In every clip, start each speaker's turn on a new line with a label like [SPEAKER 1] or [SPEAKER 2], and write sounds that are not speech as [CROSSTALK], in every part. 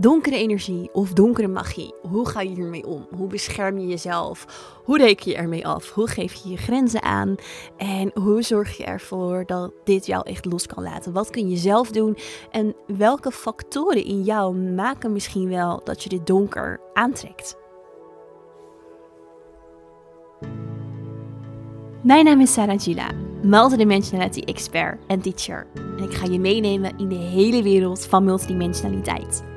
[SPEAKER 1] Donkere energie of donkere magie. Hoe ga je hiermee om? Hoe bescherm je jezelf? Hoe reken je ermee af? Hoe geef je je grenzen aan? En hoe zorg je ervoor dat dit jou echt los kan laten? Wat kun je zelf doen? En welke factoren in jou maken misschien wel dat je dit donker aantrekt? Mijn naam is Sarah Gila, multidimensionality expert en teacher. En ik ga je meenemen in de hele wereld van multidimensionaliteit.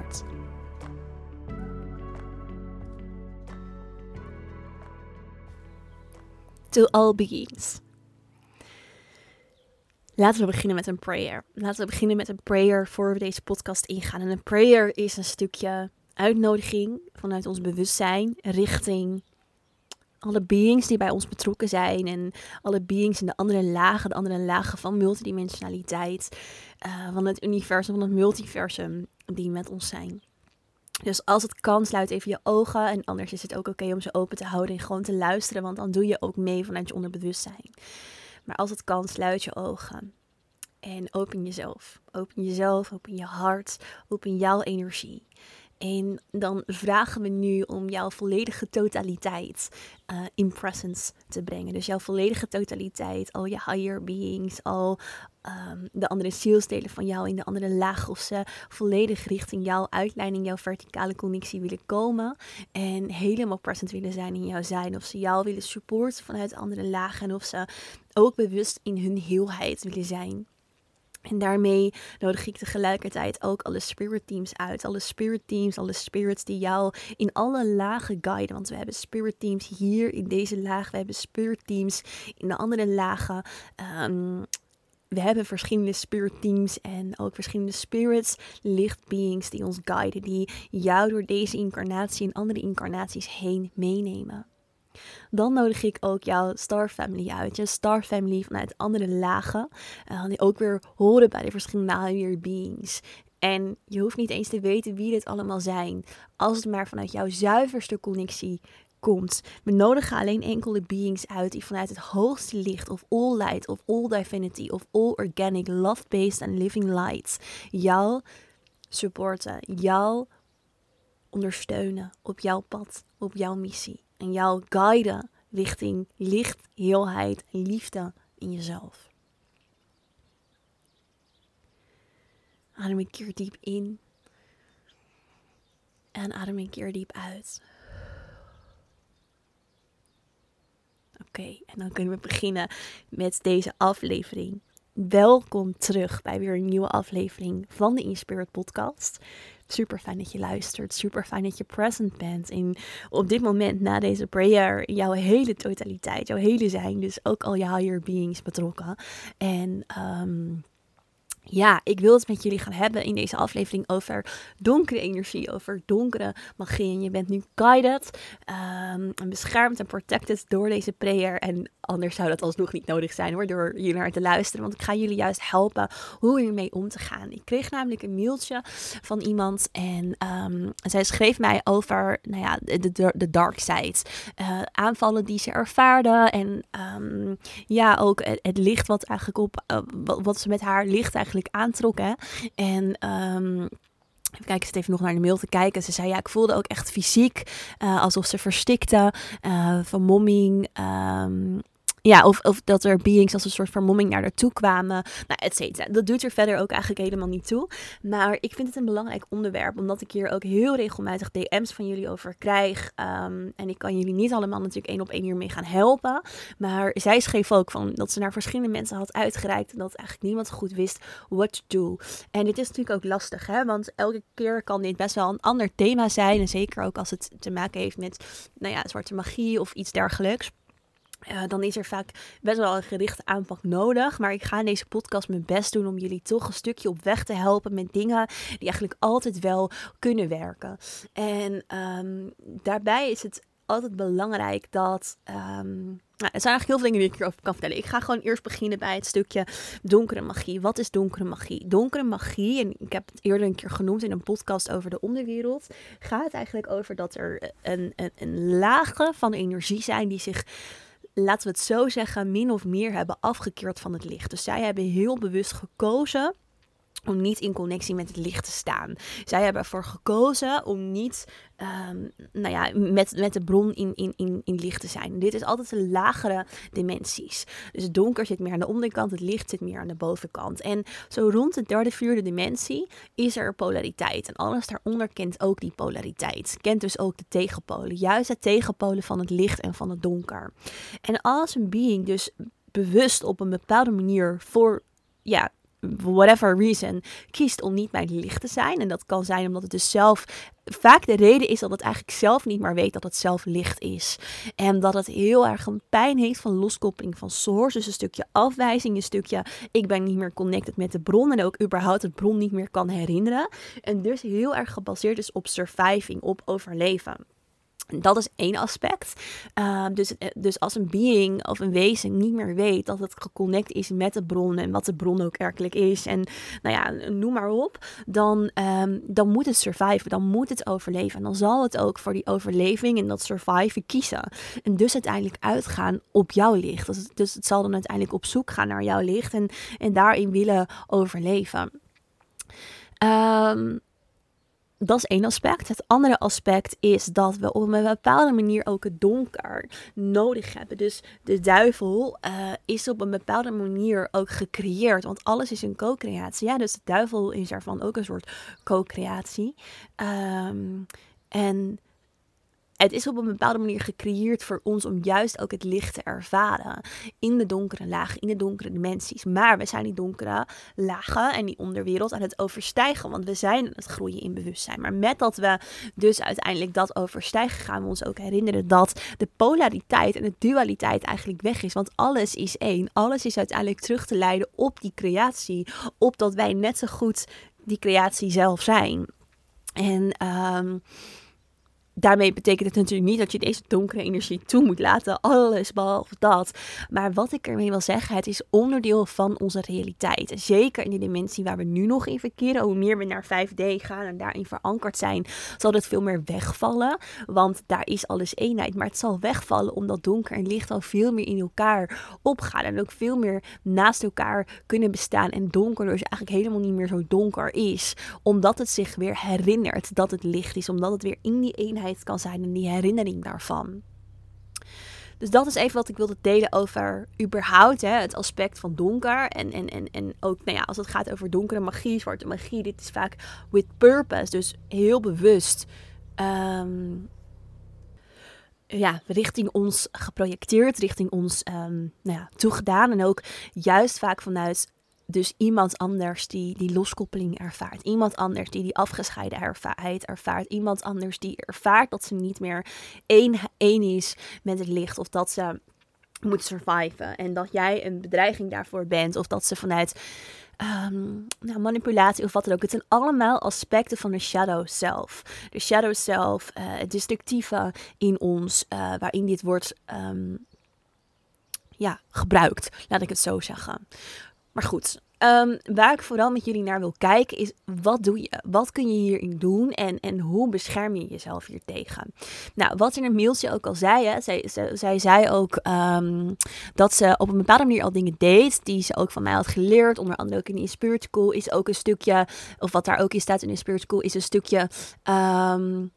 [SPEAKER 1] To all beings. Laten we beginnen met een prayer. Laten we beginnen met een prayer voor we deze podcast ingaan. En een prayer is een stukje uitnodiging vanuit ons bewustzijn richting alle beings die bij ons betrokken zijn en alle beings in de andere lagen, de andere lagen van multidimensionaliteit, uh, van het universum, van het multiversum die met ons zijn. Dus als het kan, sluit even je ogen. En anders is het ook oké om ze open te houden en gewoon te luisteren, want dan doe je ook mee vanuit je onderbewustzijn. Maar als het kan, sluit je ogen. En open jezelf. Open jezelf, open je hart, open jouw energie. En dan vragen we nu om jouw volledige totaliteit uh, in presence te brengen. Dus jouw volledige totaliteit, al je higher beings, al um, de andere zielsdelen van jou in de andere laag of ze volledig richting jouw uitleiding, jouw verticale connectie willen komen. En helemaal present willen zijn in jouw zijn. Of ze jou willen supporten vanuit andere lagen. En of ze ook bewust in hun heelheid willen zijn. En daarmee nodig ik tegelijkertijd ook alle spirit teams uit. Alle spirit teams, alle spirits die jou in alle lagen guiden. Want we hebben spirit teams hier in deze laag. We hebben spirit teams in de andere lagen. Um, we hebben verschillende spirit teams en ook verschillende spirits, licht beings die ons guiden, die jou door deze incarnatie en andere incarnaties heen meenemen. Dan nodig ik ook jouw Star Family uit. Je Star Family vanuit andere lagen. Die ook weer horen bij de verschillende higher beings. En je hoeft niet eens te weten wie dit allemaal zijn. Als het maar vanuit jouw zuiverste connectie komt. We nodigen alleen enkele beings uit die vanuit het hoogste licht of all light of all divinity of all organic love-based and living light jou supporten, jou ondersteunen op jouw pad, op jouw missie en jou guiden richting licht, heelheid en liefde in jezelf. Adem een keer diep in en adem een keer diep uit. Oké, en dan kunnen we beginnen met deze aflevering. Welkom terug bij weer een nieuwe aflevering van de Inspired Podcast. Super fijn dat je luistert. Super fijn dat je present bent. In op dit moment na deze prayer, jouw hele totaliteit, jouw hele zijn. Dus ook al je higher beings betrokken. En um, ja, ik wil het met jullie gaan hebben in deze aflevering over donkere energie, over donkere magie. En je bent nu guided, en beschermd en protected door deze prayer. En anders zou dat alsnog niet nodig zijn hoor, door hier naar te luisteren. Want ik ga jullie juist helpen hoe hiermee om te gaan. Ik kreeg namelijk een mailtje van iemand en um, zij schreef mij over nou ja, de, de, dark side. Uh, aanvallen die ze ervaarde en um, ja, ook het, licht wat eigenlijk op, uh, wat, wat ze met haar licht eigenlijk aantrokken. En um, Even kijken, even nog naar de mail te kijken. Ze zei, ja, ik voelde ook echt fysiek uh, alsof ze verstikte, uh, vermomming, um, ja, of, of dat er beings als een soort vermomming naar haar toe kwamen. Nou, et cetera. Dat doet er verder ook eigenlijk helemaal niet toe. Maar ik vind het een belangrijk onderwerp. Omdat ik hier ook heel regelmatig DM's van jullie over krijg. Um, en ik kan jullie niet allemaal natuurlijk één op één hiermee gaan helpen. Maar zij schreef ook van dat ze naar verschillende mensen had uitgereikt. En dat eigenlijk niemand goed wist what to do. En dit is natuurlijk ook lastig. Hè? Want elke keer kan dit best wel een ander thema zijn. En zeker ook als het te maken heeft met nou ja, zwarte magie of iets dergelijks. Uh, dan is er vaak best wel een gerichte aanpak nodig. Maar ik ga in deze podcast mijn best doen om jullie toch een stukje op weg te helpen met dingen die eigenlijk altijd wel kunnen werken. En um, daarbij is het altijd belangrijk dat. Um, nou, er zijn eigenlijk heel veel dingen die ik hierover kan vertellen. Ik ga gewoon eerst beginnen bij het stukje donkere magie. Wat is donkere magie? Donkere magie, en ik heb het eerder een keer genoemd in een podcast over de onderwereld, gaat eigenlijk over dat er een, een, een van energie zijn die zich laten we het zo zeggen, min of meer hebben afgekeerd van het licht. Dus zij hebben heel bewust gekozen om niet in connectie met het licht te staan. Zij hebben ervoor gekozen om niet um, nou ja, met, met de bron in, in, in, in licht te zijn. Dit is altijd de lagere dimensies. Dus het donker zit meer aan de onderkant, het licht zit meer aan de bovenkant. En zo rond de derde, vierde dimensie is er polariteit. En alles daaronder kent ook die polariteit. Kent dus ook de tegenpolen. Juist de tegenpolen van het licht en van het donker. En als een being dus bewust op een bepaalde manier voor ja, whatever reason, kiest om niet het licht te zijn. En dat kan zijn omdat het dus zelf vaak de reden is dat het eigenlijk zelf niet meer weet dat het zelf licht is. En dat het heel erg een pijn heeft van loskoppeling van source. Dus een stukje afwijzing, een stukje ik ben niet meer connected met de bron. En ook überhaupt het bron niet meer kan herinneren. En dus heel erg gebaseerd is op surviving, op overleven. Dat is één aspect. Ehm, dus, eh, dus als een being of een wezen niet meer weet dat het geconnect is met de bron en wat de bron ook werkelijk is, en nou ja, noem maar op, dan, um, dan moet het surviven, dan moet het overleven. En dan zal het ook voor die overleving en dat surviven kiezen. En dus uiteindelijk uitgaan op jouw licht. Dus, dus het zal dan uiteindelijk op zoek gaan naar jouw licht en, en daarin willen overleven. Um, dat is één aspect. Het andere aspect is dat we op een bepaalde manier ook het donker nodig hebben. Dus de duivel uh, is op een bepaalde manier ook gecreëerd. Want alles is een co-creatie. Ja, dus de duivel is ervan ook een soort co-creatie. Um, en het is op een bepaalde manier gecreëerd voor ons om juist ook het licht te ervaren. In de donkere lagen, in de donkere dimensies. Maar we zijn die donkere lagen en die onderwereld aan het overstijgen. Want we zijn aan het groeien in bewustzijn. Maar met dat we dus uiteindelijk dat overstijgen, gaan we ons ook herinneren dat de polariteit en de dualiteit eigenlijk weg is. Want alles is één. Alles is uiteindelijk terug te leiden op die creatie. Op dat wij net zo goed die creatie zelf zijn. En um, daarmee betekent het natuurlijk niet dat je deze donkere energie toe moet laten. Alles behalve dat. Maar wat ik ermee wil zeggen, het is onderdeel van onze realiteit. Zeker in de dimensie waar we nu nog in verkeren. Hoe meer we naar 5D gaan en daarin verankerd zijn, zal het veel meer wegvallen. Want daar is alles eenheid. Maar het zal wegvallen omdat donker en licht al veel meer in elkaar opgaan. En ook veel meer naast elkaar kunnen bestaan. En donker dus eigenlijk helemaal niet meer zo donker is. Omdat het zich weer herinnert dat het licht is. Omdat het weer in die eenheid kan zijn en die herinnering daarvan. Dus dat is even wat ik wilde delen over überhaupt hè, het aspect van donker. En, en, en, en ook nou ja, als het gaat over donkere magie, zwarte magie. Dit is vaak with purpose. Dus heel bewust um, ja, richting ons geprojecteerd, richting ons um, nou ja, toegedaan. En ook juist vaak vanuit dus iemand anders die die loskoppeling ervaart. Iemand anders die die afgescheidenheid ervaart. Iemand anders die ervaart dat ze niet meer één, één is met het licht. Of dat ze moet surviven. En dat jij een bedreiging daarvoor bent. Of dat ze vanuit um, nou, manipulatie of wat dan ook. Het zijn allemaal aspecten van de shadow self. De shadow self, uh, het destructieve in ons, uh, waarin dit wordt um, ja, gebruikt. Laat ik het zo zeggen. Maar goed, um, waar ik vooral met jullie naar wil kijken is wat doe je? Wat kun je hierin doen en, en hoe bescherm je jezelf hier tegen? Nou, wat in een mailtje ook al zei, hè, zij, zei ook um, dat ze op een bepaalde manier al dingen deed die ze ook van mij had geleerd. Onder andere ook in die Spirit School is ook een stukje, of wat daar ook in staat in de Spirit School, is een stukje... Um,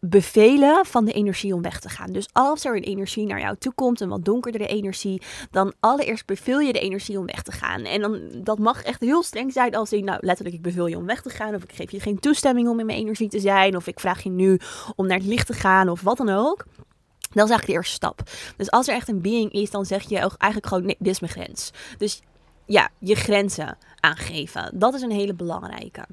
[SPEAKER 1] bevelen van de energie om weg te gaan. Dus als er een energie naar jou toe komt, een wat donkerdere energie, dan allereerst beveel je de energie om weg te gaan. En dan, dat mag echt heel streng zijn als ik, nou letterlijk, ik beveel je om weg te gaan, of ik geef je geen toestemming om in mijn energie te zijn, of ik vraag je nu om naar het licht te gaan, of wat dan ook. Dat is eigenlijk de eerste stap. Dus als er echt een being is, dan zeg je eigenlijk gewoon, nee, dit is mijn grens. Dus ja, je grenzen aangeven. Dat is een hele belangrijke.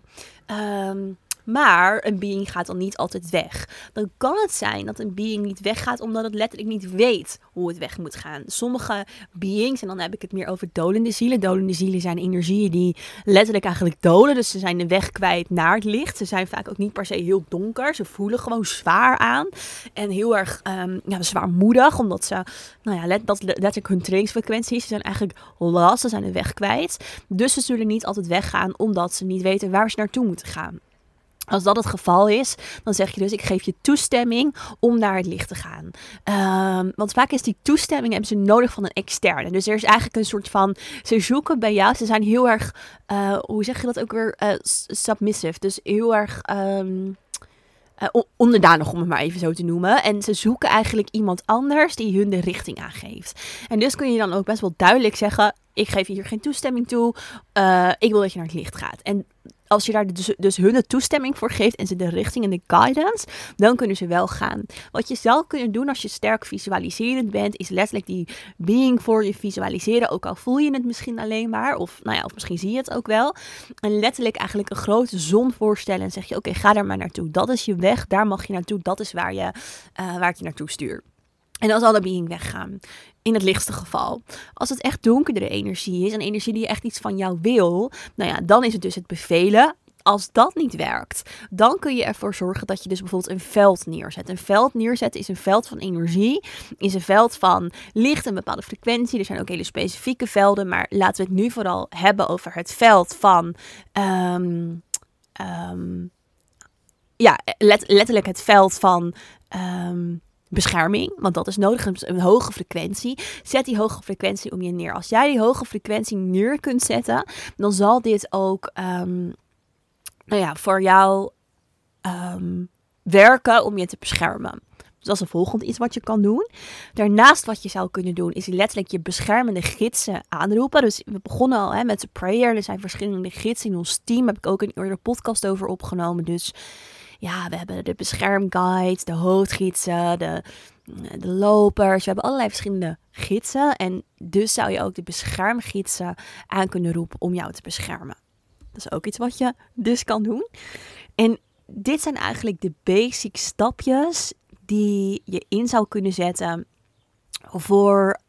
[SPEAKER 1] Um, Maar een being gaat dan niet altijd weg. Dan kan het zijn dat een being niet weggaat omdat het letterlijk niet weet hoe het weg moet gaan. Sommige beings, en dan heb ik het meer over dolende zielen. Dolende zielen zijn energieën die letterlijk eigenlijk dolen. Dus ze zijn de weg kwijt naar het licht. Ze zijn vaak ook niet per se heel donker. Ze voelen gewoon zwaar aan. En heel erg um, ja, zwaarmoedig, omdat ze, nou ja, let, dat letterlijk hun trainingsfrequentie is. Ze zijn eigenlijk last, ze zijn de weg kwijt. Dus ze zullen niet altijd weggaan omdat ze niet weten waar ze naartoe moeten gaan. Als dat het geval is, dan zeg je dus: ik geef je toestemming om naar het licht te gaan. Um, want vaak is die toestemming hebben ze nodig van een externe. Dus er is eigenlijk een soort van: ze zoeken bij jou. Ze zijn heel erg, uh, hoe zeg je dat ook weer? Uh, submissive. Dus heel erg. Um, uh, onderdanig, om het maar even zo te noemen. En ze zoeken eigenlijk iemand anders die hun de richting aangeeft. En dus kun je dan ook best wel duidelijk zeggen: Ik geef hier geen toestemming toe. Ik wil dat je naar het licht gaat. En als je daar dus, dus hun toestemming voor geeft en ze de richting en de guidance, dan kunnen ze wel gaan. Wat je zelf kunt doen als je sterk visualiserend bent, is letterlijk die being voor je visualiseren. Ook al voel je het misschien alleen maar, of, nou ja, of misschien zie je het ook wel. En letterlijk eigenlijk een grote zon voorstellen en zeg je: Oké, ga daar maar naartoe. Dat is je weg, daar mag je naartoe. Dat is waar, je, uh, waar ik je naartoe stuur. En dan zal de being weggaan. In het lichtste geval. Als het echt donkerdere energie is, een energie die echt iets van jou wil, nou ja, dan is het dus het bevelen. Als dat niet werkt, dan kun je ervoor zorgen dat je dus bijvoorbeeld een veld neerzet. Een veld neerzetten is een veld van energie, is een veld van licht, een bepaalde frequentie. Er zijn ook hele specifieke velden, maar laten we het nu vooral hebben over het veld van. Um, um, ja, let, letterlijk het veld van. Um, bescherming, want dat is nodig, een, hoge frequentie. Zet die hoge frequentie om je neer. Als jij die hoge frequentie neer kunt zetten, dan zal dit ook um, nou ja, voor jou um, werken om je te beschermen. Dus dat is een volgende iets wat je kan doen. Daarnaast wat je zou kunnen doen, is letterlijk je beschermende gidsen aanroepen. Dus we begonnen al hè, met de prayer. Er zijn verschillende gidsen in ons team. Daar heb ik ook een eerdere podcast over opgenomen. Dus ja, we hebben de beschermguides, de hoofdgidsen, de, de lopers. We hebben allerlei verschillende gidsen. En dus zou je ook de beschermgidsen aan kunnen roepen om jou te beschermen. Dat is ook iets wat je dus kan doen. En dit zijn eigenlijk de basic stapjes die je in zou kunnen zetten voor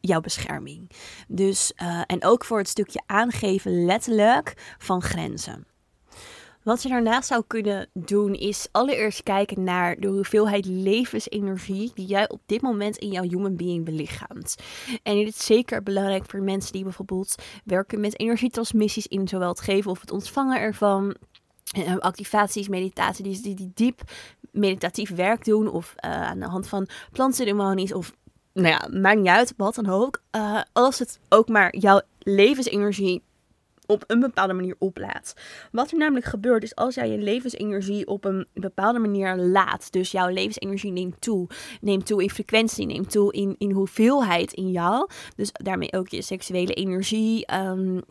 [SPEAKER 1] jouw bescherming. Dus, uh, en ook voor het stukje aangeven letterlijk van grenzen. Wat je daarnaast zou kunnen doen is allereerst kijken naar de hoeveelheid levensenergie die jij op dit moment in jouw human being belichaamt. En dit is zeker belangrijk voor mensen die bijvoorbeeld werken met energietransmissies in zowel het geven of het ontvangen ervan. Uh, activaties, meditaties die, die diep meditatief werk doen of uh, aan de hand van plantceremonies of nou ja, maakt niet uit, wat dan ook. Uh, als het ook maar jouw levensenergie op een bepaalde manier oplaat. Wat er namelijk gebeurt is als jij je levensenergie op een bepaalde manier laat. Dus jouw levensenergie neemt toe. Neemt toe in frequentie, neemt toe in, in hoeveelheid in jou. Dus daarmee ook je seksuele energie. Um,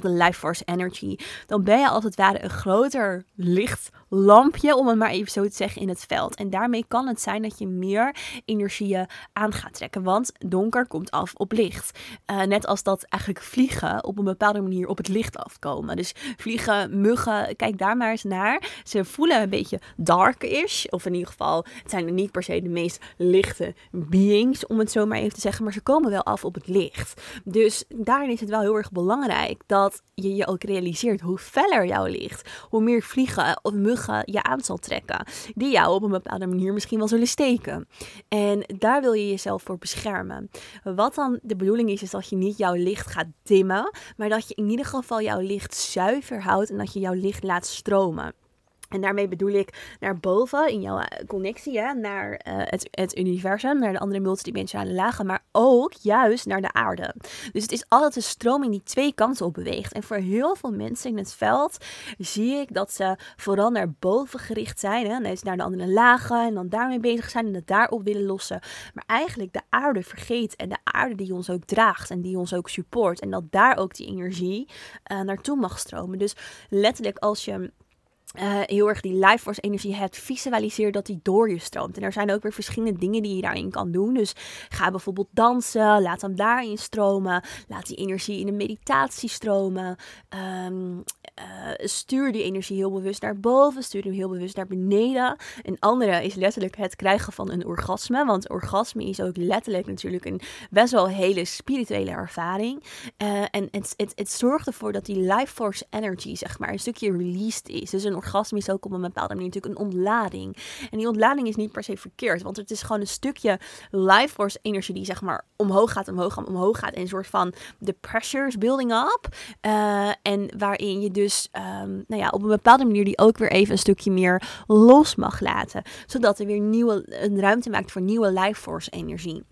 [SPEAKER 1] de life force energy, dan ben je als het ware een groter lichtlampje, om het maar even zo te zeggen, in het veld. En daarmee kan het zijn dat je meer energieën aan gaat trekken, want donker komt af op licht. Uh, net als dat eigenlijk vliegen op een bepaalde manier op het licht afkomen. Dus vliegen, muggen, kijk daar maar eens naar. Ze voelen een beetje darkish, of in ieder geval, het zijn niet per se de meest lichte beings, om het zo maar even te zeggen, maar ze komen wel af op het licht. Dus daarin is het wel heel erg belangrijk dat dat je je ook realiseert hoe feller jouw licht, hoe meer vliegen of muggen je aan zal trekken, die jou op een bepaalde manier misschien wel zullen steken. En daar wil je jezelf voor beschermen. Wat dan de bedoeling is, is dat je niet jouw licht gaat dimmen, maar dat je in ieder geval jouw licht zuiver houdt en dat je jouw licht laat stromen. En daarmee bedoel ik naar boven in jouw eh, connectie hè, naar uh, het, het universum, naar de andere multidimensionale lagen, maar ook juist naar de aarde. Dus het is altijd een stroming die twee kanten op beweegt. En voor heel veel mensen in het veld zie ik dat ze vooral naar boven gericht zijn. Hè, naar de andere lagen en dan daarmee bezig zijn en het daarop willen lossen. Maar eigenlijk de aarde vergeet en de aarde die ons ook draagt en die ons ook support. En dat daar ook die energie uh, naartoe mag stromen. Dus letterlijk als je uh, heel erg die life force energie hebt, visualiseer dat die door je stroomt. En er zijn ook weer verschillende dingen die je daarin kan doen. Dus ga bijvoorbeeld dansen, laat hem daarin stromen. Laat die energie in de meditatie stromen. Um, uh, stuur die energie heel bewust naar boven, stuur hem heel bewust naar beneden. Een andere is letterlijk het krijgen van een orgasme. Want orgasme is ook letterlijk natuurlijk een best wel hele spirituele ervaring. Uh, en het, het, het zorgt ervoor dat die life force energy, zeg maar, een stukje released is. Dus een orgasme is ook op een bepaalde manier natuurlijk een ontlading. En die ontlading is niet per se verkeerd, want het is gewoon een stukje life force energie die zeg maar omhoog gaat, omhoog gaat, omhoog gaat. En een soort van de pressure building up. Uh, en waarin je dus um, nou ja, op een bepaalde manier die ook weer even een stukje meer los mag laten. Zodat er weer nieuwe, een ruimte maakt voor nieuwe life force energie.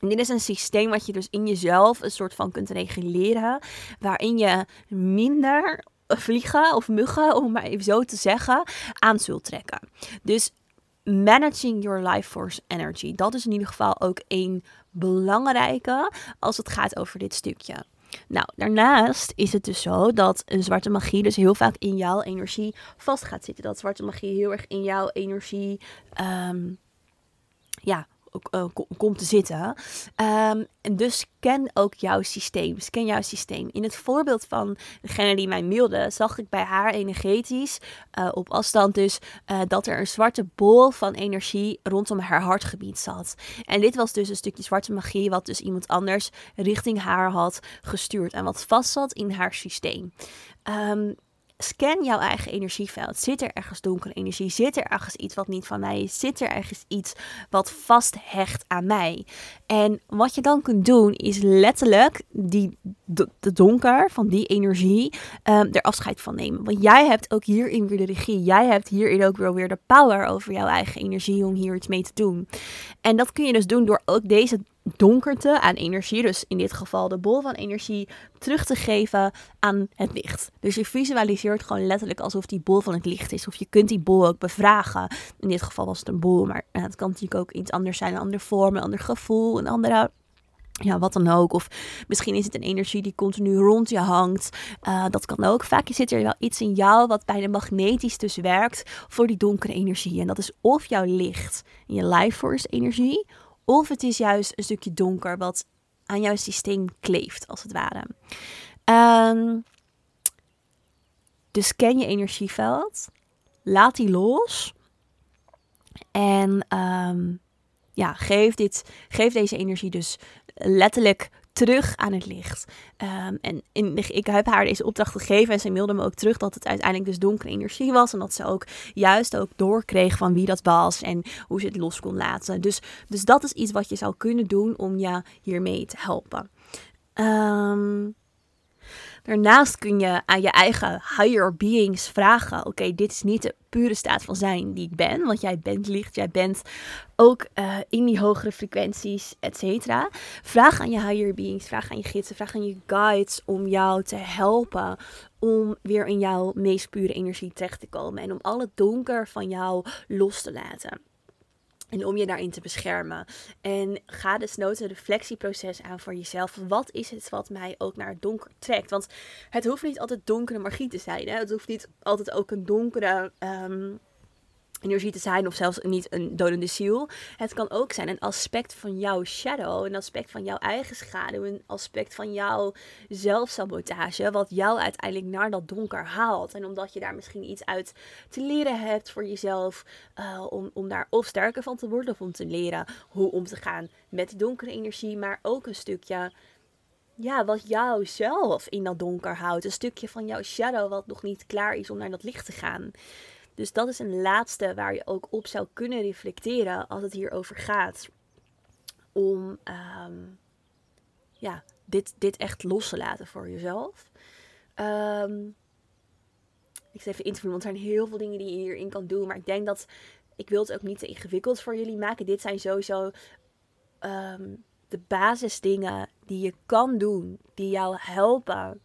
[SPEAKER 1] En dit is een systeem wat je dus in jezelf een soort van kunt reguleren. Waarin je minder vliegen of muggen, om maar even zo te zeggen, aan zult trekken. Dus managing your life force energy. Dat is in ieder geval ook een belangrijke als het gaat over dit stukje. Nou, daarnaast is het dus zo dat een zwarte magie dus heel vaak in jouw energie vast gaat zitten. Dat zwarte magie heel erg in jouw energie um, ja, komt te zitten. Um, dus scan ook jouw systeem. Scan jouw systeem. In het voorbeeld van degene die mij mailde, zag ik bij haar energetisch, uh, op afstand dus, uh, dat er een zwarte bol van energie rondom haar hartgebied zat. En dit was dus een stukje zwarte magie, wat dus iemand anders richting haar had gestuurd. En wat vast zat in haar systeem. Um, Scan jouw eigen energieveld. Zit er ergens donkere energie? Zit er ergens iets wat niet van mij is? Zit er ergens iets wat vasthecht aan mij? En wat je dan kunt doen is letterlijk die, de, donker van die energie um, er afscheid van nemen. Want jij hebt ook hierin weer de regie. Jij hebt hierin ook weer, weer de power over jouw eigen energie om hier iets mee te doen. En dat kun je dus doen door ook deze donkerte aan energie, dus in dit geval de bol van energie, terug te geven aan het licht. Dus je visualiseert gewoon letterlijk alsof die bol van het licht is. Of je kunt die bol ook bevragen. In dit geval was het een bol, maar het kan natuurlijk ook iets anders zijn. Een andere vorm, een ander gevoel, een andere ja, wat dan ook. Of misschien is het een energie die continu rond je hangt. Uh, dat kan ook. Vaak zit er wel iets in jou wat bijna magnetisch dus werkt voor die donkere energie. En dat is of jouw licht, je life force energie, of het is juist een stukje donker wat aan jouw systeem kleeft, als het ware. Um, dus ken je energieveld. Laat die los. En um, ja, geef, dit, geef deze energie dus letterlijk terug aan het licht. Um, en in, ik heb haar deze opdracht gegeven en ze mailde me ook terug dat het uiteindelijk dus donkere energie was. En dat ze ook juist ook doorkreeg van wie dat was en hoe ze het los kon laten. Dus, dus dat is iets wat je zou kunnen doen om je hiermee te helpen. Um, Daarnaast kun je aan je eigen higher beings vragen: oké, dit is niet de pure staat van zijn die ik ben, want jij bent licht, jij bent ook uh, in die hogere frequenties, et cetera. Vraag aan je higher beings, vraag aan je gidsen, vraag aan je guides om jou te helpen om weer in jouw meest pure energie terecht te komen en om al het donker van jou los te laten. En om je daarin te beschermen. En ga dus nooit een reflectieproces aan voor jezelf. Wat is het wat mij ook naar het donker trekt? Want het hoeft niet altijd donkere magie te zijn. Hè? Het hoeft niet altijd ook een donkere um, energie te zijn of zelfs niet een dodende ziel. Het kan ook zijn een aspect van jouw shadow, een aspect van jouw eigen schaduw, een aspect van jouw zelfsabotage, wat jou uiteindelijk naar dat donker haalt. En omdat je daar misschien iets uit te leren hebt voor jezelf, uh, om, om daar of sterker van te worden of om te leren hoe om te gaan met donkere energie, maar ook een stukje ja, wat jou zelf in dat donker houdt. Een stukje van jouw shadow wat nog niet klaar is om naar dat licht te gaan. Dus dat is een laatste waar je ook op zou kunnen reflecteren als het hier over gaat. Om ehm, ja, dit, dit echt los te laten voor jezelf. Um, ik zit even in te voelen, want er zijn heel veel dingen die je hierin kan doen. Maar ik denk dat ik wil het ook niet te ingewikkeld voor jullie maken. Dit zijn sowieso um, de basisdingen die je kan doen, die jou helpen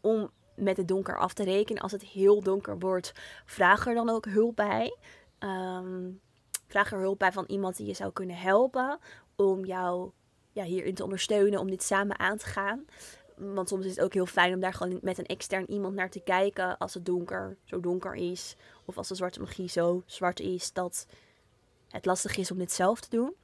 [SPEAKER 1] om met het donker af te rekenen. Als het heel donker wordt, vraag er dan ook hulp bij. Um, vraag er hulp bij van iemand die je zou kunnen helpen om jou ja, hierin te ondersteunen, om dit samen aan te gaan. want soms is het ook heel fijn om daar gewoon met een extern iemand naar te kijken als het donker zo donker is. Of als de zwarte magie zo zwart is dat het lastig is om dit zelf te doen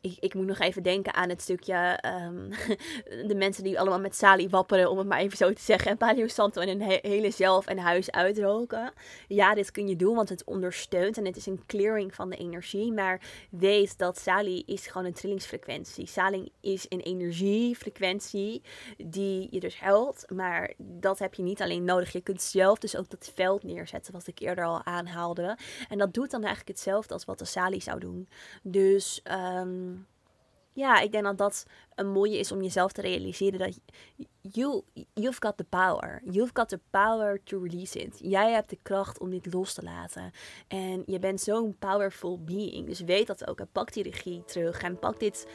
[SPEAKER 1] ik, ik moet nog even denken aan het stukje ehm, [LAUGHS] de mensen die allemaal met salie wapperen, om het maar even zo te zeggen. En Paleo Santo en een hele zelf en huis uitroken. Ja, dit kun je doen, want het ondersteunt en het is een clearing van de energie. Maar weet dat salie is gewoon een trillingsfrequentie. Saling is een energiefrequentie die je dus helpt. Maar dat heb je niet alleen nodig. Je kunt zelf dus ook dat veld neerzetten, wat ik eerder al aanhaalde. En dat doet dan eigenlijk hetzelfde als wat de salie zou doen. Dus... Um, ja, ik denk dat dat een mooie is om jezelf te realiseren dat you, you've got the power. You've got the power to release it. Jij hebt de kracht om dit los te laten. En je bent zo'n powerful being. Dus weet dat ook. En pak die regie terug. En pak dit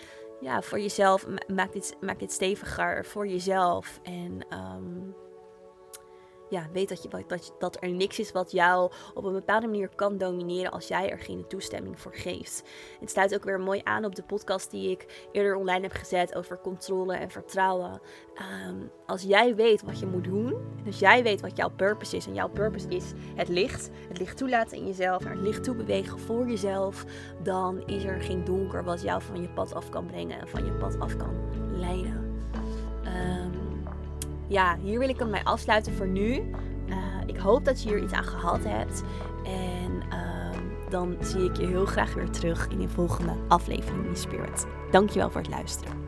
[SPEAKER 1] ja, voor jezelf. Maak dit, maak dit steviger voor jezelf. En um, ja, weet dat, je, dat, dat er niks is wat jou op een bepaalde manier kan domineren als jij er geen toestemming voor geeft. Het sluit ook weer mooi aan op de podcast die ik eerder online heb gezet over controle en vertrouwen. Ehm, als jij weet wat je moet doen, en als jij weet wat jouw purpose is, en jouw purpose is het licht, het licht toelaten in jezelf, en het licht toebewegen voor jezelf, dan is er geen donker wat jou van je pad af kan brengen en van je pad af kan leiden. Ja, hier wil ik hem mee afsluiten voor nu. Uh, ik hoop dat je hier iets aan gehad hebt. En uh, dan zie ik je heel graag weer terug in de volgende aflevering in Spirit. Dankjewel voor het luisteren.